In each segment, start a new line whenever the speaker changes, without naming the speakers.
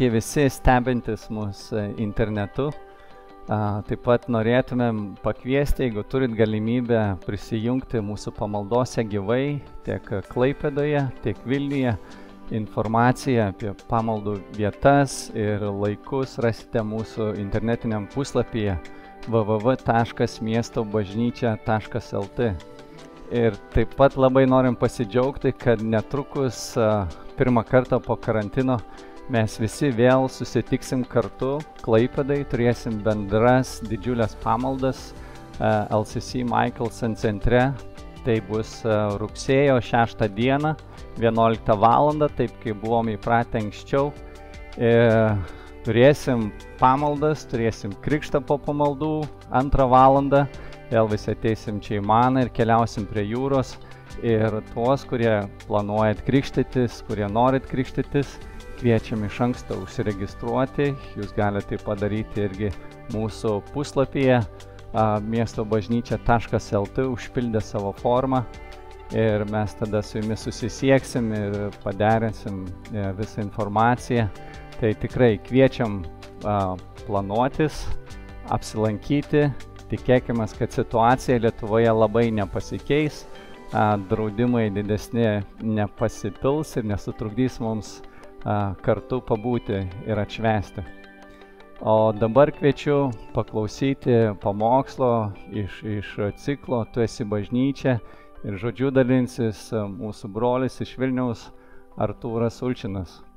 Sveiki visi stebintis mus e, internetu. Taip pat norėtumėm pakviesti, jeigu turit galimybę prisijungti mūsų pamaldose gyvai tiek Klaipėdoje, tiek Vilniuje. Informaciją apie pamaldų vietas ir laikus rasite mūsų internetiniam puslapyje www.miestobažnyčia.lt. Ir taip pat labai norim pasidžiaugti, kad netrukus pirmą kartą po karantino mes visi vėl susitiksim kartu Klaipėdai, turėsim bendras didžiulės pamaldas LCC Michelson centre. Tai bus rugsėjo 6 dieną, 11 val. taip kaip buvom įpratę anksčiau. Ir turėsim pamaldas, turėsim krikštą po pamaldų, 2 val. Vėl visi ateisim čia į maną ir keliausim prie jūros. Ir tuos, kurie planuojat krikštytis, kurie norit krikštytis, kviečiam iš anksto užsiregistruoti. Jūs galite tai padaryti irgi mūsų puslapyje miestobažnyčia.lt užpildę savo formą ir mes tada su jumis susisieksim ir paderinsim e, visą informaciją. Tai tikrai kviečiam planuotis, apsilankyti, tikėkime, kad situacija Lietuvoje labai nepasikeis, draudimai didesni nepasipils ir nesutrukdys mums kartu pabūti ir atšvesti. O dabar kviečiu paklausyti pamokslo iš, iš ciklo Tu esi bažnyčia ir žodžiu dalinsis mūsų brolis iš Vilniaus Artūras Ulčinas.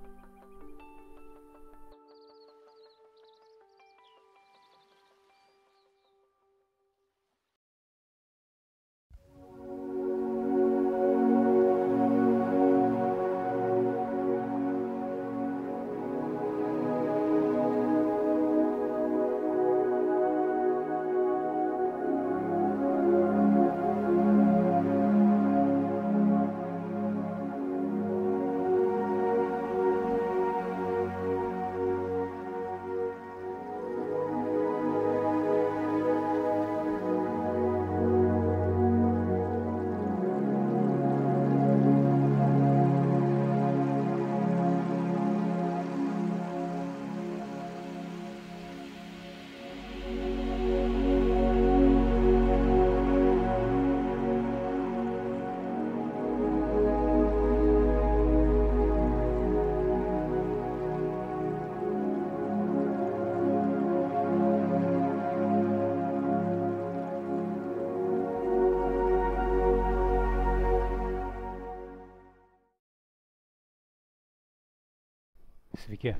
Sveiki.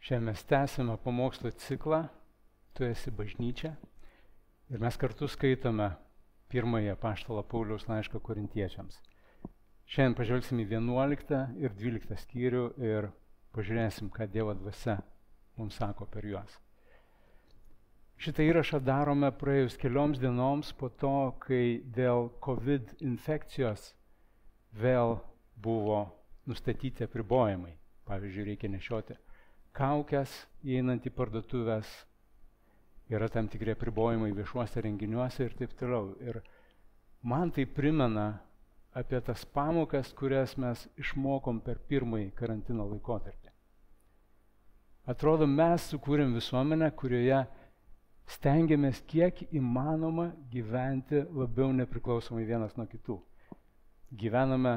Šiandien mes tęsime pamokslo ciklą Tu esi bažnyčia ir mes kartu skaitome pirmąją paštalo Pauliaus laišką korintiečiams. Šiandien pažvelgsime į 11 ir 12 skyrių ir pažiūrėsim, ką Dievo dvasia mums sako per juos. Šitą įrašą darome praėjus kelioms dienoms po to, kai dėl COVID infekcijos vėl buvo nustatyti apribojimai. Pavyzdžiui, reikia nešioti kaukės įeinant į parduotuvės, yra tam tikrie pribojimai viešuose renginiuose ir taip toliau. Ir man tai primena apie tas pamokas, kurias mes išmokom per pirmąjį karantino laikotarpį. Atrodo, mes sukūrėm visuomenę, kurioje stengiamės kiek įmanoma gyventi labiau nepriklausomai vienas nuo kitų. Gyvename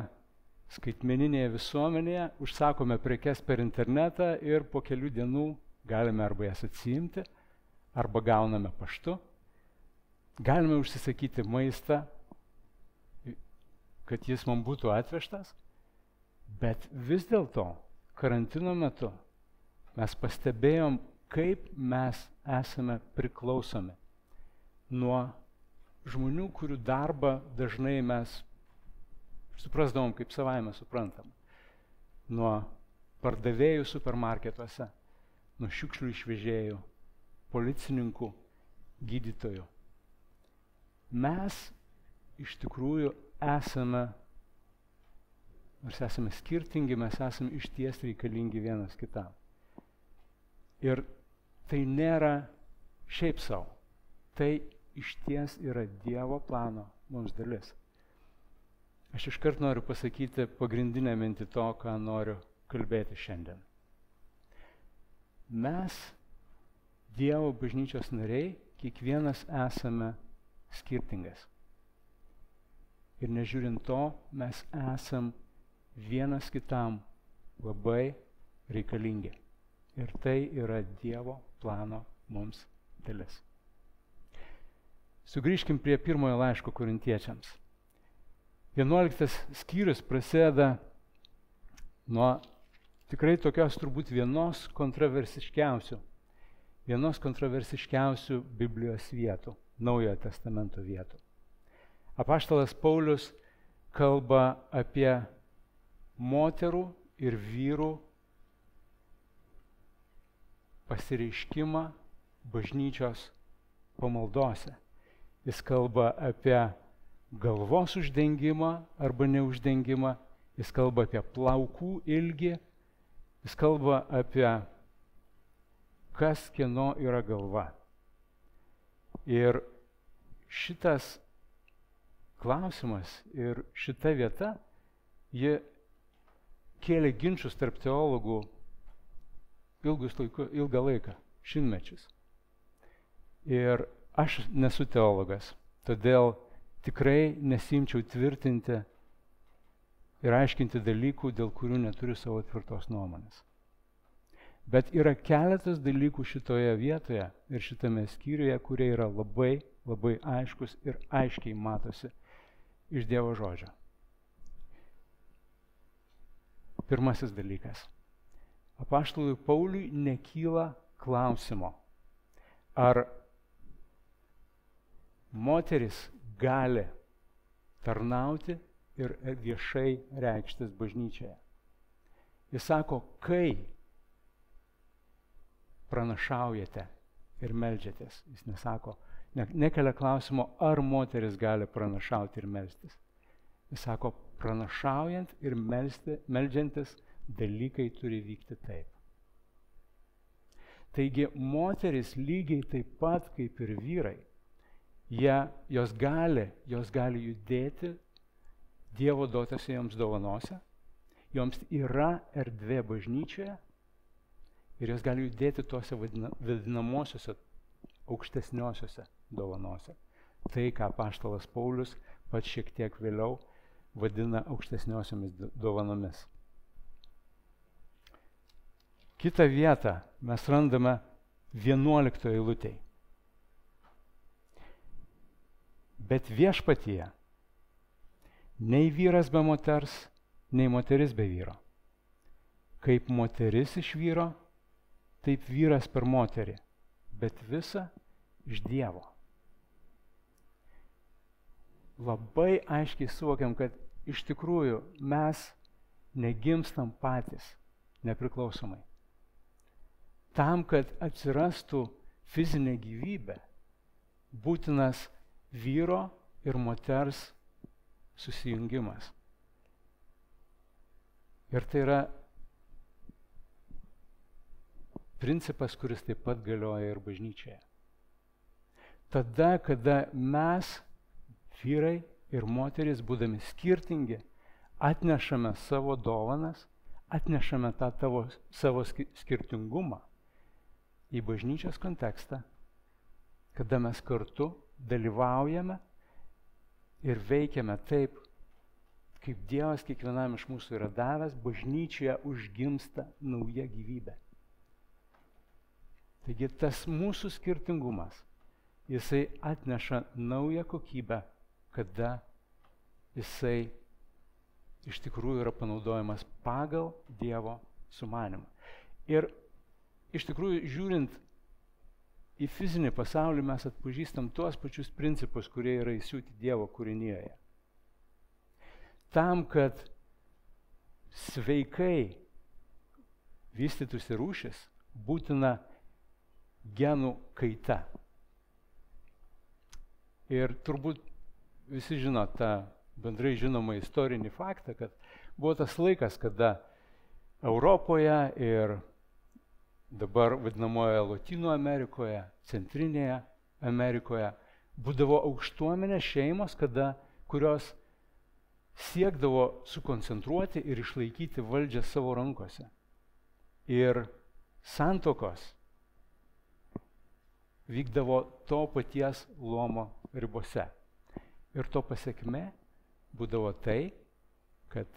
skaitmeninėje visuomenėje, užsakome prekes per internetą ir po kelių dienų galime arba jas atsiimti, arba gauname paštu. Galime užsisakyti maistą, kad jis mums būtų atvežtas, bet vis dėlto karantino metu mes pastebėjom, kaip mes esame priklausomi nuo žmonių, kurių darbą dažnai mes suprasdavom kaip savaime suprantam. Nuo pardavėjų supermarketuose, nuo šiukšlių išvežėjų, policininkų, gydytojų. Mes iš tikrųjų esame, nors esame skirtingi, mes esame iš ties reikalingi vienas kitam. Ir tai nėra šiaip savo, tai iš ties yra Dievo plano mums dalis. Aš iškart noriu pasakyti pagrindinę mintį to, ką noriu kalbėti šiandien. mes, Dievo bažnyčios nariai, kiekvienas esame skirtingas. Ir nežiūrint to, mes esam vienas kitam labai reikalingi. Ir tai yra Dievo plano mums dalis. Sugrįžkim prie pirmojo laiško korintiečiams. 11 skyrius prasideda nuo tikrai tokios turbūt vienos kontroversiškiausių, vienos kontroversiškiausių Biblijos vietų, Naujojo testamento vietų. Apaštalas Paulius kalba apie moterų ir vyrų pasireiškimą bažnyčios pamaldose. Jis kalba apie galvos uždengimą arba neuždengimą, jis kalba apie plaukų ilgį, jis kalba apie kas kieno yra galva. Ir šitas klausimas ir šita vieta, ji kėlė ginčius tarp teologų ilgus laiku, ilgą laiką, šimtmečius. Ir aš nesu teologas, todėl tikrai nesimčiau tvirtinti ir aiškinti dalykų, dėl kurių neturiu savo tvirtos nuomonės. Bet yra keletas dalykų šitoje vietoje ir šitame skyriuje, kurie yra labai, labai aiškus ir aiškiai matosi iš Dievo žodžio. Pirmasis dalykas. Apaštalui Pauliui nekyla klausimo, ar moteris gali tarnauti ir viešai reikštis bažnyčioje. Jis sako, kai pranašaujate ir melžiatės. Jis nesako, ne, nekelia klausimo, ar moteris gali pranašauti ir melstis. Jis sako, pranašaujant ir melsti, melžiantis dalykai turi vykti taip. Taigi moteris lygiai taip pat kaip ir vyrai jie, jos gali, jos gali judėti Dievo duotose joms dovanose, joms yra erdvė bažnyčioje ir jos gali judėti tuose vadinamosiuose aukštesniosiuose dovanose. Tai, ką paštalas Paulius pats šiek tiek vėliau vadina aukštesniosiomis dovanomis. Kitą vietą mes randame 11 eilutėje. Bet viešpatyje nei vyras be moters, nei moteris be vyro. Kaip moteris iš vyro, taip vyras per moterį, bet visa iš Dievo. Labai aiškiai suvokiam, kad iš tikrųjų mes negimstam patys nepriklausomai. Tam, kad atsirastų fizinė gyvybė, būtinas vyro ir moters susijungimas. Ir tai yra principas, kuris taip pat galioja ir bažnyčioje. Tada, kada mes, vyrai ir moteris, būdami skirtingi, atnešame savo dovanas, atnešame tą tavo, savo skirtingumą į bažnyčios kontekstą, kada mes kartu dalyvaujame ir veikiame taip, kaip Dievas kiekvienam iš mūsų yra davęs, bažnyčioje užgimsta nauja gyvybė. Taigi tas mūsų skirtingumas, jisai atneša naują kokybę, kada jisai iš tikrųjų yra panaudojamas pagal Dievo sumanimą. Ir iš tikrųjų žiūrint į fizinį pasaulį mes atpažįstam tuos pačius principus, kurie yra įsiūti Dievo kūrinyje. Tam, kad sveikai vystytųsi rūšis, būtina genų kaita. Ir turbūt visi žino tą bendrai žinomą istorinį faktą, kad buvo tas laikas, kada Europoje ir dabar vadinamoje Latino Amerikoje, Centrinėje Amerikoje, būdavo aukštuomenės šeimos, kada, kurios siekdavo sukoncentruoti ir išlaikyti valdžią savo rankose. Ir santokos vykdavo to paties luomo ribose. Ir to pasiekme būdavo tai, kad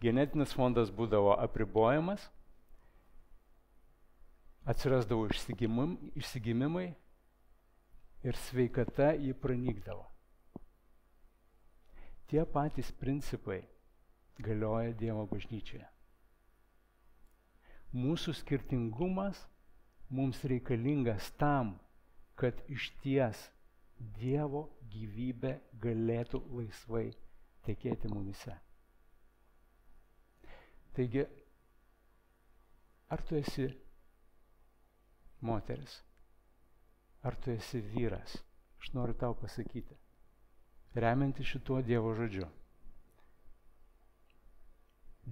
genetinis fondas būdavo apribojamas, atsirasdavo išsigimimai ir sveikata jį pranykdavo. Tie patys principai galioja Dievo bažnyčioje. Mūsų skirtingumas mums reikalingas tam, kad iš ties Dievo gyvybė galėtų laisvai tekėti mumise. Taigi, ar tu esi moteris, ar tu esi vyras, aš noriu tau pasakyti, remianti šituo Dievo žodžiu.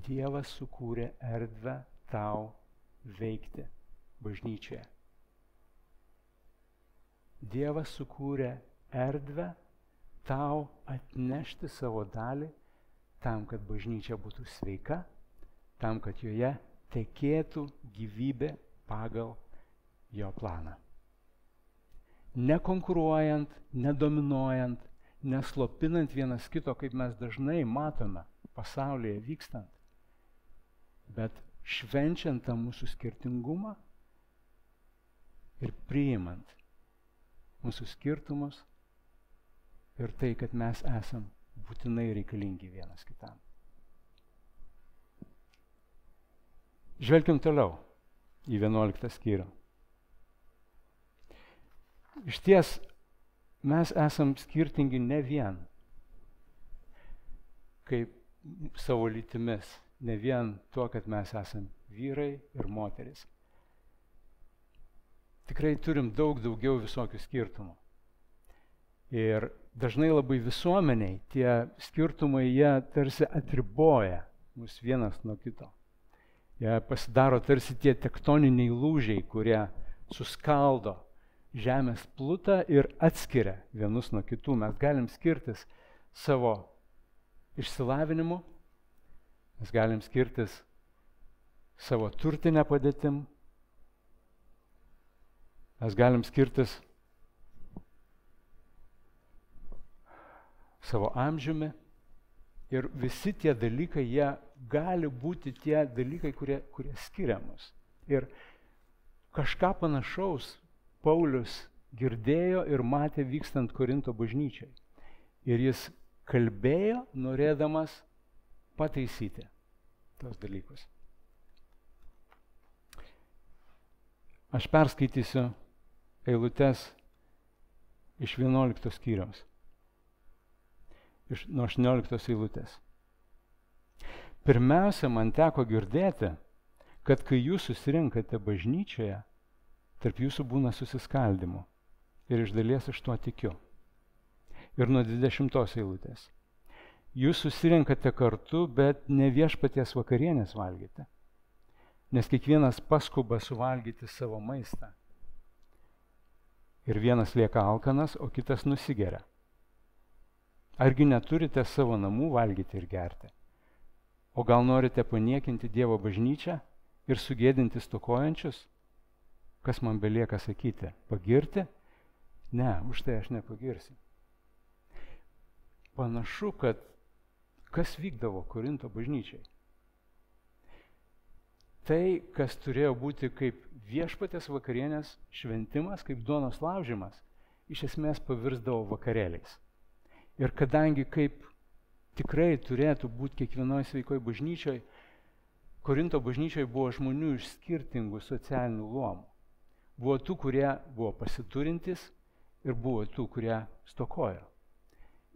Dievas sukūrė erdvę tau veikti bažnyčioje. Dievas sukūrė erdvę tau atnešti savo dalį tam, kad bažnyčia būtų sveika, tam, kad joje tekėtų gyvybė pagal jo planą. Nekonkuruojant, nedominuojant, neslopinant vienas kito, kaip mes dažnai matome pasaulyje vykstant, bet švenčiant tą mūsų skirtingumą ir priimant mūsų skirtumus ir tai, kad mes esam būtinai reikalingi vienas kitam. Žvelgiam toliau į 11 skyrių. Iš ties mes esam skirtingi ne vien kaip savo lytimis, ne vien tuo, kad mes esam vyrai ir moteris. Tikrai turim daug daugiau visokių skirtumų. Ir dažnai labai visuomeniai tie skirtumai jie tarsi atriboja mus vienas nuo kito. Jie pasidaro tarsi tie tektoniniai lūžiai, kurie suskaldo žemės plutą ir atskiria vienus nuo kitų. Mes galim skirtis savo išsilavinimu, mes galim skirtis savo turtinę padėtim, mes galim skirtis savo amžiumi ir visi tie dalykai, jie gali būti tie dalykai, kurie, kurie skiria mus. Ir kažką panašaus Paulius girdėjo ir matė vykstant Korinto bažnyčiai. Ir jis kalbėjo, norėdamas pataisyti tos dalykus. Aš perskaitysiu eilutes iš 11 skyriaus iš nuo 18 eilutės. Pirmiausia, man teko girdėti, kad kai jūs susirinkate bažnyčioje, tarp jūsų būna susiskaldimų. Ir iš dalies aš tuo tikiu. Ir nuo 20 eilutės. Jūs susirinkate kartu, bet ne viešpaties vakarienės valgyti. Nes kiekvienas paskuba suvalgyti savo maistą. Ir vienas lieka alkanas, o kitas nusigeria. Argi neturite savo namų valgyti ir gerti? O gal norite paniekinti Dievo bažnyčią ir sugėdinti stokojančius? Kas man belieka sakyti? Pagirti? Ne, už tai aš nepagirsiu. Panašu, kad kas vykdavo Korinto bažnyčiai? Tai, kas turėjo būti kaip viešpatės vakarienės šventimas, kaip duonos laužimas, iš esmės pavirsdavo vakarėliais. Ir kadangi kaip tikrai turėtų būti kiekvienoje sveikoje bažnyčioje, Korinto bažnyčioje buvo žmonių iš skirtingų socialinių luomų. Buvo tų, kurie buvo pasiturintys ir buvo tų, kurie stokojo.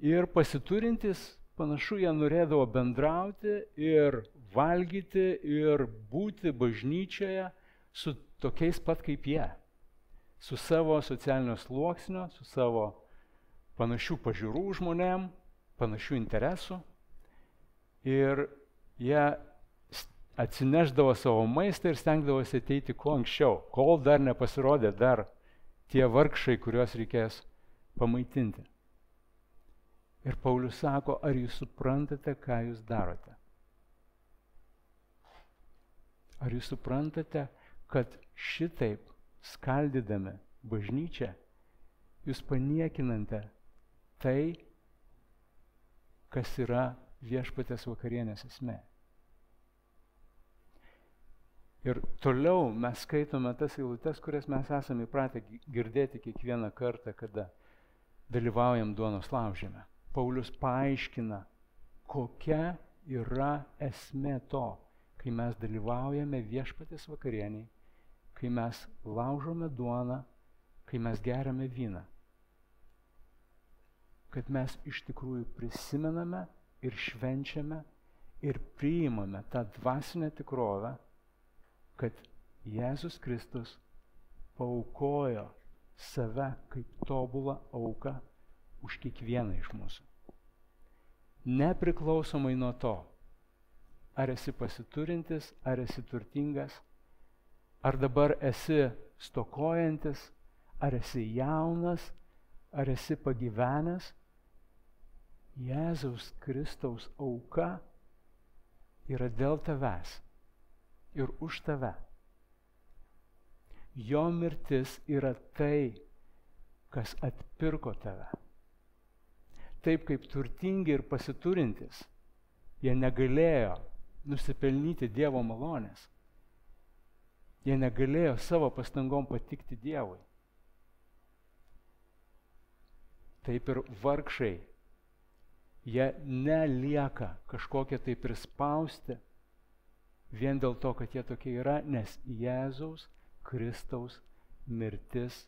Ir pasiturintis, panašu, jie norėdavo bendrauti ir valgyti ir būti bažnyčioje su tokiais pat kaip jie. Su savo socialinio sluoksnio, su savo panašių pažiūrų žmonėm, panašių interesų. Ir jie atsineždavo savo maistą ir stengdavosi ateiti kuo anksčiau, kol dar nepasirodė dar tie vargšai, kuriuos reikės pamaitinti. Ir Paulius sako, ar jūs suprantate, ką jūs darote? Ar jūs suprantate, kad šitaip skaldydami bažnyčią, jūs paniekinate tai, kas yra viešpatės vakarienės esmė. Ir toliau mes skaitome tas eilutes, kurias mes esame įpratę girdėti kiekvieną kartą, kada dalyvaujam duonos laužėme. Paulius paaiškina, kokia yra esmė to, kai mes dalyvaujame viešpatės vakarieniai, kai mes laužome duoną, kai mes geriame vyną. Kad mes iš tikrųjų prisimename ir švenčiame ir priimame tą dvasinę tikrovę, kad Jėzus Kristus paukojo save kaip tobulą auką už kiekvieną iš mūsų. Nepriklausomai nuo to, ar esi pasiturintis, ar esi turtingas, ar dabar esi stokojantis, ar esi jaunas, ar esi pagyvenęs, Jėzaus Kristaus auka yra dėl tavęs ir už tave. Jo mirtis yra tai, kas atpirko tave. Taip kaip turtingi ir pasiturintis, jie negalėjo nusipelnyti Dievo malonės. Jie negalėjo savo pastangom patikti Dievui. Taip ir vargšai, jie nelieka kažkokie tai prispausti vien dėl to, kad jie tokie yra, nes Jėzaus Kristaus mirtis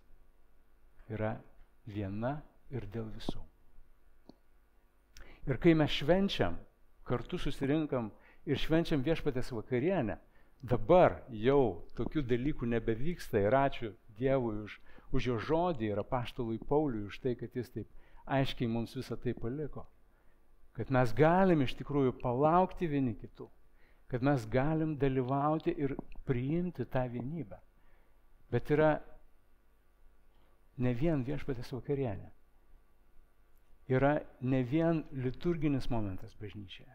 yra viena ir dėl visų. Ir kai mes švenčiam, kartu susirinkam ir švenčiam viešpatės vakarienę, dabar jau tokių dalykų nebevyksta ir ačiū Dievui už, už jo žodį ir apaštalui Pauliui už tai, kad jis taip aiškiai mums visą tai paliko. Kad mes galim iš tikrųjų palaukti vieni kitų kad mes galim dalyvauti ir priimti tą vienybę. Bet yra ne vien viešpatės vakarienė. Yra ne vien liturginis momentas bažnyčioje.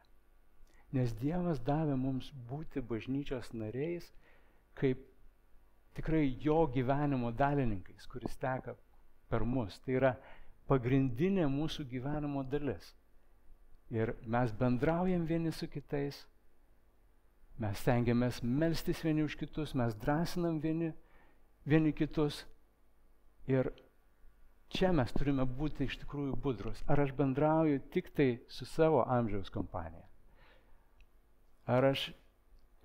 Nes Dievas davė mums būti bažnyčios nariais kaip tikrai jo gyvenimo dalininkais, kuris teka per mus. Tai yra pagrindinė mūsų gyvenimo dalis. Ir mes bendraujam vieni su kitais, Mes stengiamės melstis vieni už kitus, mes drąsinam vieni, vieni kitus. Ir čia mes turime būti iš tikrųjų budrus. Ar aš bendrauju tik tai su savo amžiaus kompanija? Ar aš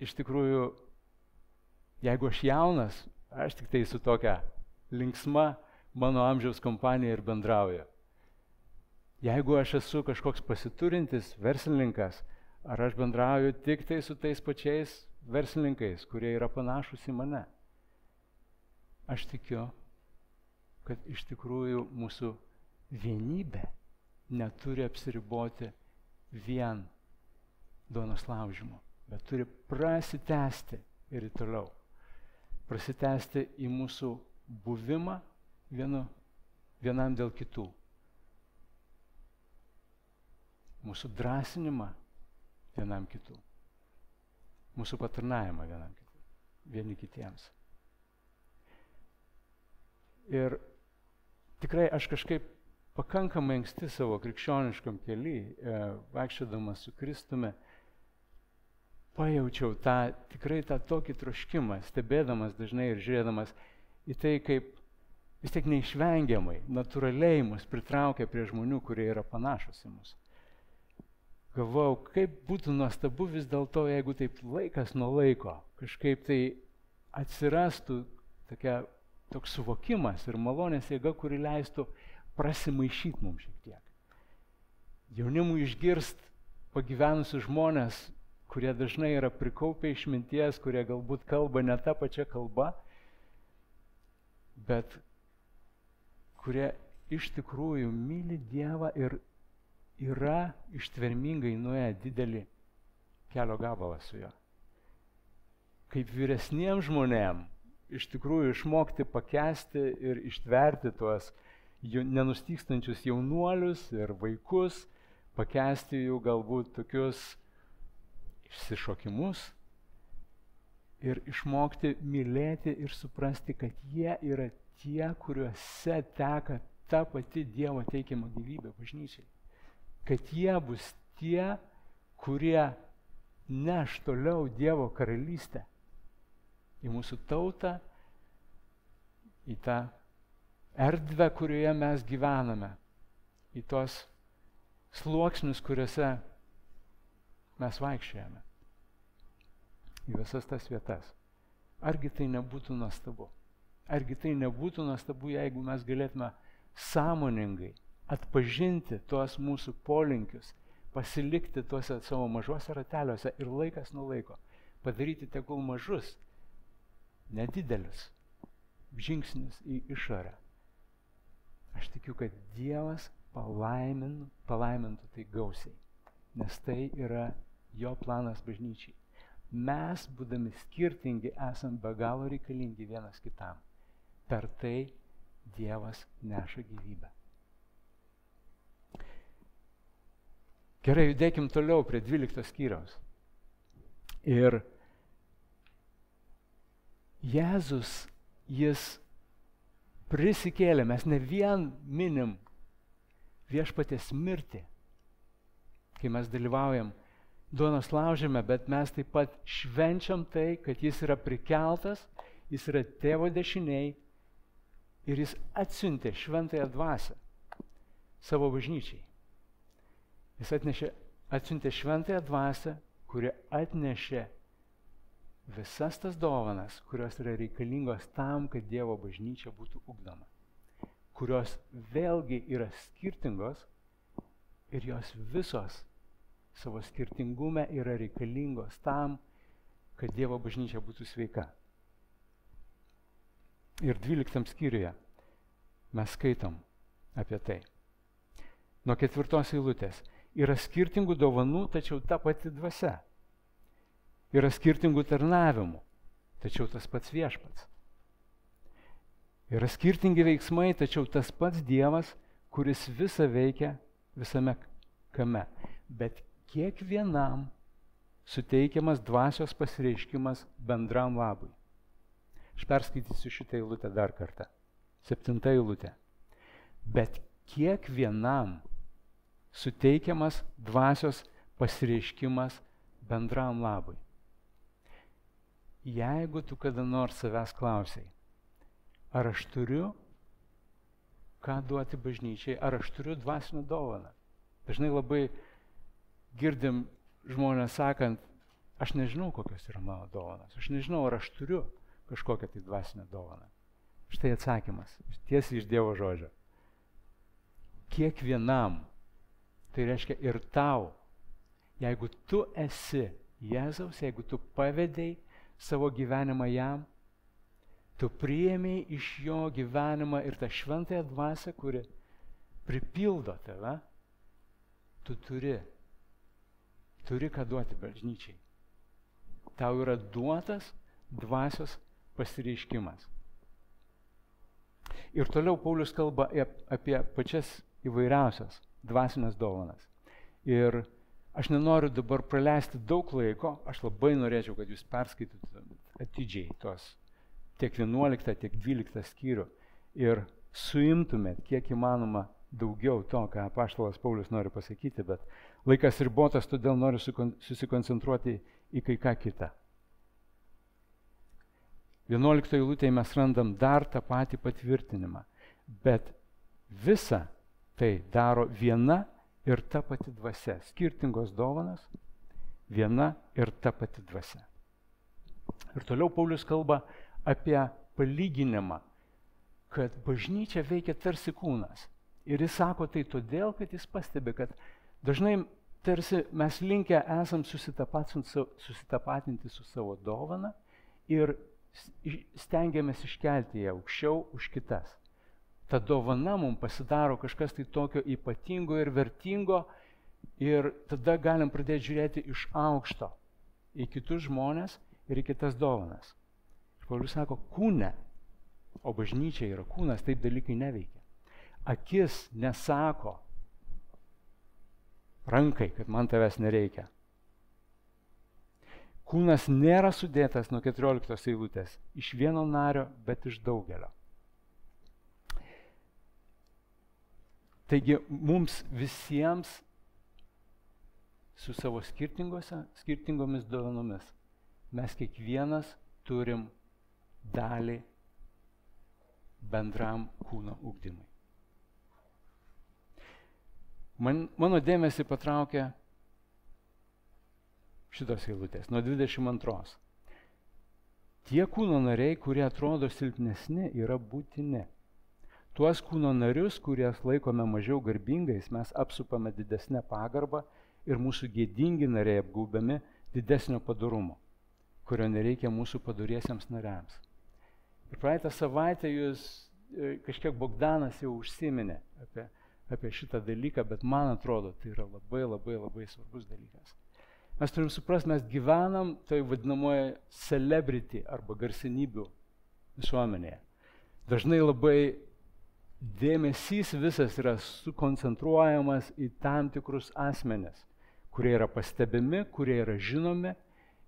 iš tikrųjų, jeigu aš jaunas, aš tik tai su tokia linksma mano amžiaus kompanija ir bendrauju. Jeigu aš esu kažkoks pasiturintis verslininkas, Ar aš bendrauju tik tai su tais pačiais verslininkais, kurie yra panašus į mane? Aš tikiu, kad iš tikrųjų mūsų vienybė neturi apsiriboti vien duonos laužimu, bet turi prasitęsti ir toliau. Prasitęsti į mūsų buvimą vienu, vienam dėl kitų. Mūsų drąsinimą vienam kitų. Mūsų patarnavimą vienam kitų, vieni kitiems. Ir tikrai aš kažkaip pakankamai anksti savo krikščioniškam keliui, e, vaikščiodamas su Kristumi, pajaučiau tą tikrai tą tokį troškimą, stebėdamas dažnai ir žiūrėdamas į tai, kaip vis tiek neišvengiamai, natūraliai mus pritraukia prie žmonių, kurie yra panašus į mus galvojau, kaip būtų nuostabu vis dėlto, jeigu taip laikas nuo laiko kažkaip tai atsirastų tokia, toks suvokimas ir malonės jėga, kuri leistų prasimaišyti mums šiek tiek. Jaunimui išgirst pagyvenusius žmonės, kurie dažnai yra prikaupę išminties, kurie galbūt kalba ne tą pačią kalbą, bet kurie iš tikrųjų myli Dievą ir yra ištvermingai nuėję didelį kelio gabalą su juo. Kaip vyresniem žmonėm iš tikrųjų išmokti pakesti ir ištverti tuos nenustykstančius jaunuolius ir vaikus, pakesti jų galbūt tokius išsišokimus, ir išmokti mylėti ir suprasti, kad jie yra tie, kuriuose teka ta pati Dievo teikiama gyvybė bažnyčiai. Kad jie bus tie, kurie neš toliau Dievo karalystę į mūsų tautą, į tą erdvę, kurioje mes gyvename, į tos sluoksnius, kuriuose mes vaikščiojame, į visas tas vietas. Argi tai nebūtų nuostabu? Argi tai nebūtų nuostabu, jeigu mes galėtume sąmoningai atpažinti tuos mūsų polinkius, pasilikti tuose savo mažuose rateliuose ir laikas nuo laiko padaryti tegul mažus, nedidelius žingsnius į išorę. Aš tikiu, kad Dievas palaimin, palaimintų tai gausiai, nes tai yra jo planas bažnyčiai. Mes, būdami skirtingi, esam be galo reikalingi vienas kitam. Per tai Dievas neša gyvybę. Gerai, judėkim toliau prie 12 skyriaus. Ir Jėzus, jis prisikėlė, mes ne vien minim viešpatės mirtį, kai mes dalyvaujam duonos laužime, bet mes taip pat švenčiam tai, kad jis yra prikeltas, jis yra tėvo dešiniai ir jis atsiuntė šventąją dvasę savo bažnyčiai. Jis atnešė, atsiuntė šventąją dvasę, kuri atnešė visas tas dovanas, kurios yra reikalingos tam, kad Dievo bažnyčia būtų ugdoma. Kurios vėlgi yra skirtingos ir jos visos savo skirtingume yra reikalingos tam, kad Dievo bažnyčia būtų sveika. Ir 12 skyriuje mes skaitom apie tai. Nuo ketvirtos eilutės yra skirtingų dovanų, tačiau ta pati dvasia. Yra skirtingų tarnavimų, tačiau tas pats viešpats. Yra skirtingi veiksmai, tačiau tas pats Dievas, kuris visą veikia visame kame. Bet kiekvienam suteikiamas dvasios pasireiškimas bendram labui. Aš perskaitysiu šitą eilutę dar kartą. Septinta eilutė. Bet kiekvienam suteikiamas dvasios pasireiškimas bendram labui. Jeigu tu kada nors savęs klausiai, ar aš turiu ką duoti bažnyčiai, ar aš turiu dvasinę dovaną. Dažnai labai girdim žmonės sakant, aš nežinau, kokios yra mano dovanas, aš nežinau, ar aš turiu kažkokią tai dvasinę dovaną. Štai atsakymas, tiesiai iš Dievo žodžio. Kiekvienam Tai reiškia ir tau, jeigu tu esi Jėzaus, jeigu tu pavedėjai savo gyvenimą jam, tu priėmėjai iš jo gyvenimą ir tą šventąją dvasę, kuri pripildo tave, tu turi, turi ką duoti bažnyčiai. Tau yra duotas dvasios pasireiškimas. Ir toliau Paulius kalba apie pačias įvairiausias dvasinės dovanas. Ir aš nenoriu dabar praleisti daug laiko, aš labai norėčiau, kad jūs perskaitytumėt atidžiai tos tiek 11, tiek 12 skyrių ir suimtumėt kiek įmanoma daugiau to, ką apaštalas Paulius nori pasakyti, bet laikas ribotas, todėl noriu susikoncentruoti į kai ką kitą. 11 eilutėje mes randam dar tą patį patvirtinimą, bet visa Tai daro viena ir ta pati dvasia. Skirtingos dovanas, viena ir ta pati dvasia. Ir toliau Paulius kalba apie palyginimą, kad bažnyčia veikia tarsi kūnas. Ir jis sako tai todėl, kad jis pastebi, kad dažnai tarsi mes linkę esam susitapatinti su savo dovana ir stengiamės iškelti ją aukščiau už kitas ta dovana mums pasidaro kažkas tai tokio ypatingo ir vertingo ir tada galim pradėti žiūrėti iš aukšto į kitus žmonės ir į kitas dovanas. Ir Paulius sako, kūne, o bažnyčia yra kūnas, taip dalykai neveikia. Akis nesako rankai, kad man tavęs nereikia. Kūnas nėra sudėtas nuo 14 eilutės iš vieno nario, bet iš daugelio. Taigi mums visiems su savo skirtingomis dovanomis mes kiekvienas turim dalį bendram kūno ugdymui. Man, mano dėmesį patraukė šitos eilutės, nuo 22. Tie kūno nariai, kurie atrodo silpnesni, yra būtini. Tuos kūno narius, kurias laikome mažiau garbingais, mes apsupame didesnę pagarbą ir mūsų gėdingi nariai apgūbiami didesnio padarumo, kurio nereikia mūsų paduriesiems nariams. Ir praeitą savaitę jūs e, kažkiek Bogdanas jau užsiminė apie, apie šitą dalyką, bet man atrodo, tai yra labai labai labai svarbus dalykas. Mes turim suprasti, mes gyvenam toj vadinamoje celebrity arba garsenybių visuomenėje. Dažnai labai dėmesys visas yra sukoncentruojamas į tam tikrus asmenis, kurie yra pastebimi, kurie yra žinomi,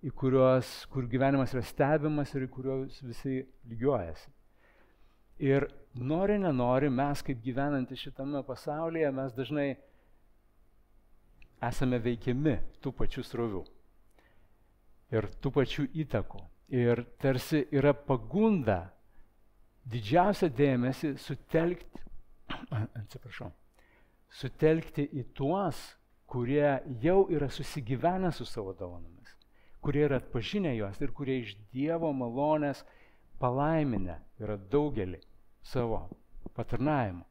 į kuriuos, kur gyvenimas yra stebimas ir į kuriuos visi lygiuojasi. Ir nori, nenori, mes kaip gyvenantys šitame pasaulyje, mes dažnai esame veikiami tų pačių srovių ir tų pačių įtakų. Ir tarsi yra pagunda didžiausią dėmesį sutelkti, atsiprašau, sutelkti į tuos, kurie jau yra susigyvenę su savo dovanomis, kurie yra atpažinę juos ir kurie iš Dievo malonės palaiminę yra daugelį savo patarnavimų.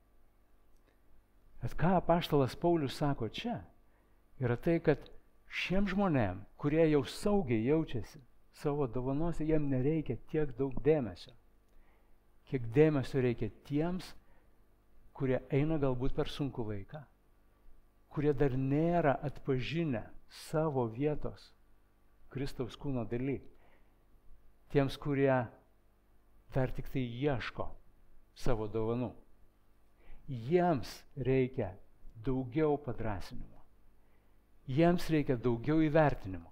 Bet ką apaštalas Paulius sako čia? yra tai, kad šiem žmonėm, kurie jau saugiai jaučiasi savo dovanose, jiem nereikia tiek daug dėmesio. Kiek dėmesio reikia tiems, kurie eina galbūt per sunku laiką, kurie dar nėra atpažinę savo vietos Kristaus kūno daly. Tiems, kurie dar tik tai ieško savo dovanų. Jiems reikia daugiau padrasinimo jiems reikia daugiau įvertinimo.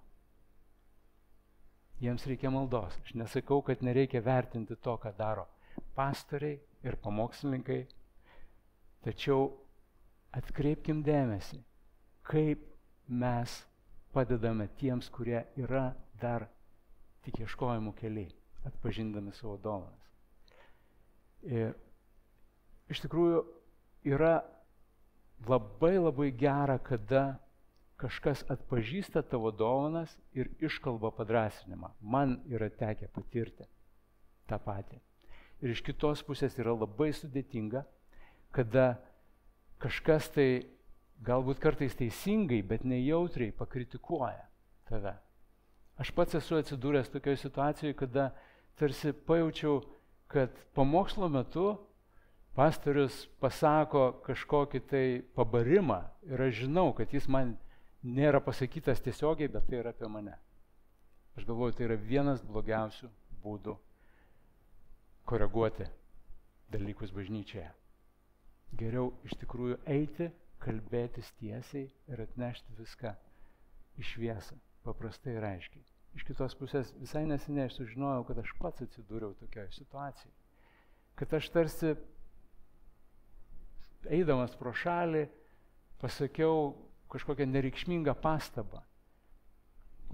Jiems reikia maldos. Aš nesakau, kad nereikia vertinti to, ką daro pastoriai ir pamokslininkai, tačiau atkreipkim dėmesį, kaip mes padedame tiems, kurie yra dar tik ieškojimų keliai, atpažindami savo dovanas. Ir iš tikrųjų yra labai labai gera, kada kažkas atpažįsta tavo dovanas ir iškalba padrasinimą. Man yra tekę patirti tą patį. Ir iš kitos pusės yra labai sudėtinga, kada kažkas tai galbūt kartais teisingai, bet nejautriai pakritikuoja tave. Aš pats esu atsidūręs tokioje situacijoje, kada tarsi pajaučiau, kad pamokslo metu pastorius pasako kažkokį tai pabarimą ir aš žinau, kad jis man nėra pasakytas tiesiogiai, bet tai yra apie mane. Aš galvoju, tai yra vienas blogiausių būdų koreguoti dalykus bažnyčioje. Geriau iš tikrųjų eiti, kalbėtis tiesiai ir atnešti viską iš viesą, paprastai ir aiškiai. Iš kitos pusės visai neseniai aš sužinojau, kad aš pats atsidūriau tokioje situacijoje. Kad aš tarsi eidamas pro šalį pasakiau kažkokią nereikšmingą pastabą.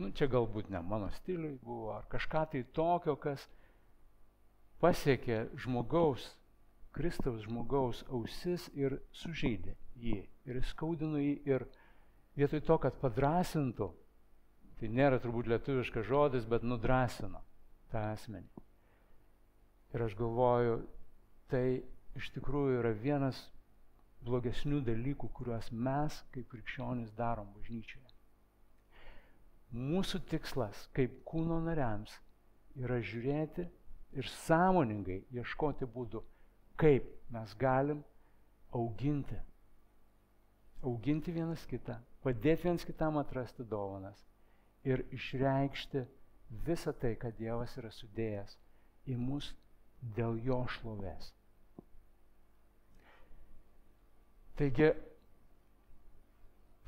Nu, čia galbūt ne mano stiliui buvo, ar kažką tai tokio, kas pasiekė žmogaus, Kristaus žmogaus ausis ir sužeidė jį, ir skaudino jį, ir vietoj to, kad padrasintų, tai nėra turbūt lietuviškas žodis, bet nudrasino tą asmenį. Ir aš galvoju, tai iš tikrųjų yra vienas blogesnių dalykų, kuriuos mes kaip krikščionys darom bažnyčioje. Mūsų tikslas kaip kūno nariams yra žiūrėti ir sąmoningai ieškoti būdų, kaip mes galim auginti. Auginti vienas kitą, padėti vienas kitam atrasti dovanas ir išreikšti visą tai, ką Dievas yra sudėjęs į mus dėl jo šlovės. Taigi,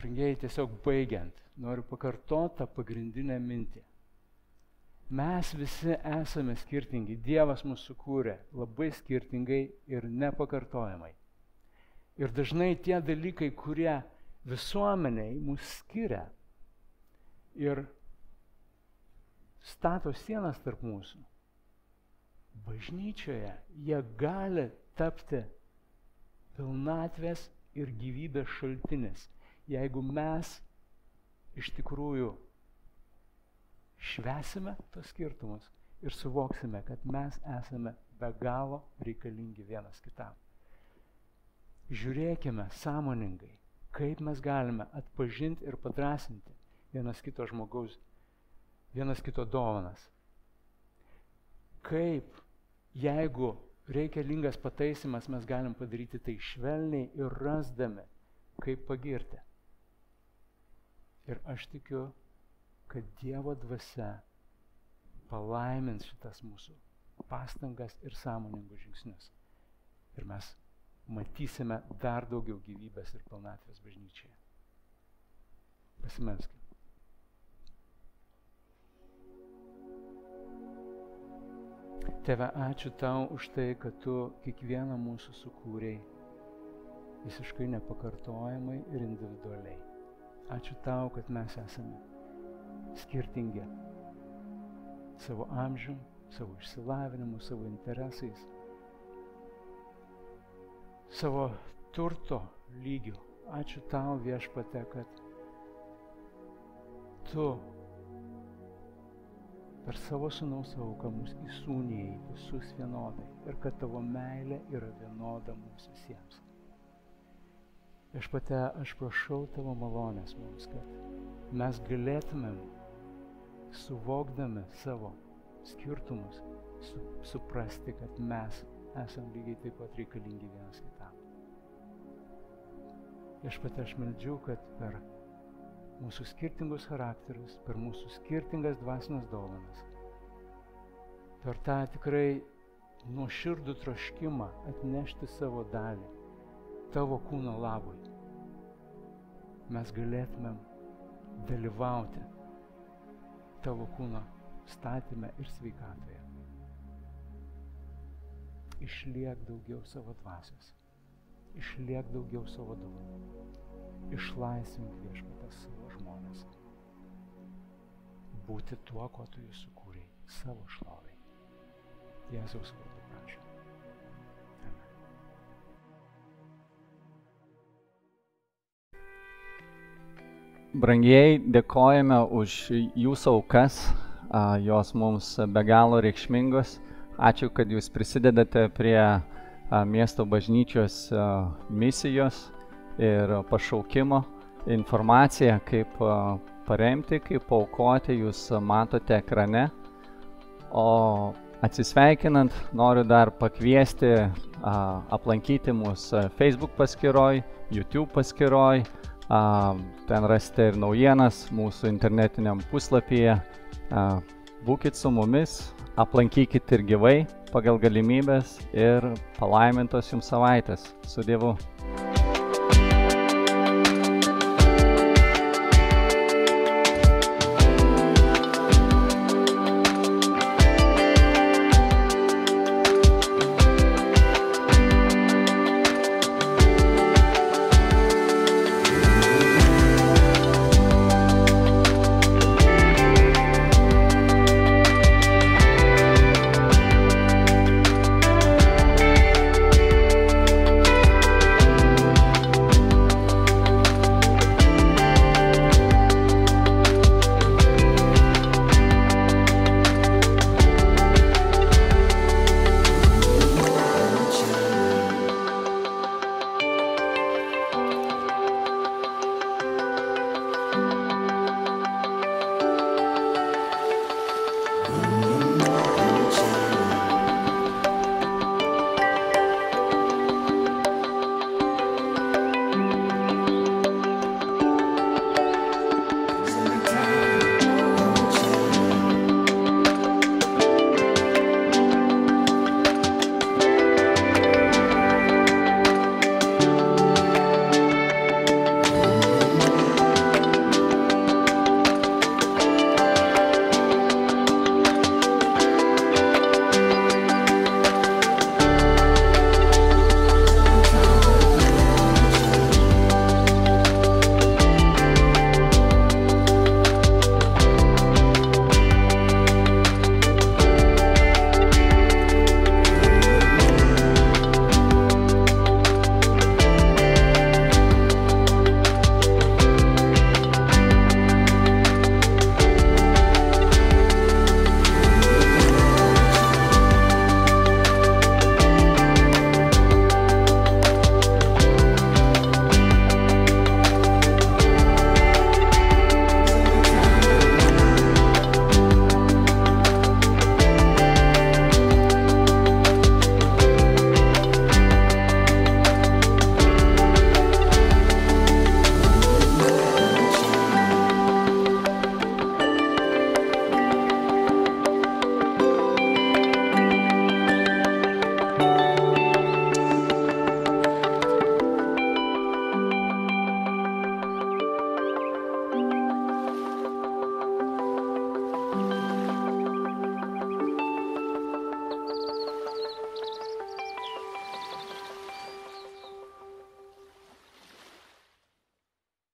pringėjai tiesiog baigiant, noriu pakartoti tą pagrindinę mintį, Mes visi esame skirtingi. Dievas mus sukūrė labai skirtingai ir nepakartojamai. Ir dažnai tie dalykai, kurie visuomeniai mus skiria ir stato sienas tarp mūsų, bažnyčioje jie gali tapti pilnatvės ir gyvybės šaltinis, jeigu mes iš tikrųjų švesime tos skirtumus ir suvoksime, kad mes esame be galo reikalingi vienas kitam. Žiūrėkime sąmoningai, kaip mes galime atpažinti ir padrasinti vienas kito žmogaus, vienas kito dovanas. Kaip, jeigu reikalingas pataisimas, mes galim padaryti tai švelniai ir rasdami, kaip pagirti. Ir aš tikiu, kad Dievo dvasia palaimins šitas mūsų pastangas ir sąmoningus žingsnius. Ir mes matysime dar daugiau gyvybės ir pilnatvės bažnyčiai. Pasimelskime. Tėve, ačiū tau už tai, kad tu kiekvieną mūsų sukūrėjai visiškai nepakartojamai ir individualiai. Ačiū tau, kad mes esame skirtingi savo amžium, savo išsilavinimu, savo interesais, savo turto lygiu. Ačiū tau viešpate, kad tu per savo sunaus auką mus įsūnėjai visus vienodai ir kad tavo meilė yra vienoda mums visiems. Viešpate, aš prašau tavo malonės mums, kad mes galėtumėm, suvokdami savo skirtumus, su, suprasti, kad mes esame lygiai taip pat reikalingi vienas kitam. Viešpate, aš meldžiu, kad per mūsų skirtingus charakterius, per mūsų skirtingas dvasinės dovanas, per tą tikrai nuoširdų troškimą atnešti savo dalį tavo kūno labui, mes galėtumėm dalyvauti tavo kūno statyme ir sveikatoje. Išliek daugiau savo dvasios, išliek daugiau savo dovanų, išlaisvink viešpatės savo žmonės. Būti tuo, ko tu jų sukūrei, savo šloviai. Jėzaus
Brangieji, dėkojame už jūsų aukas, jos mums be galo reikšmingos. Ačiū, kad jūs prisidedate prie miesto bažnyčios misijos ir pašaukimo informaciją, kaip paremti, kaip paukoti, jūs matote ekrane. O atsisveikinant, noriu dar pakviesti aplankyti mūsų Facebook paskyroj, YouTube paskyroj, ten rasite ir naujienas mūsų internetiniam puslapyje. Būkit su mumis, aplankykit ir gyvai pagal galimybės ir palaimintos jums savaitės. Su Dievu.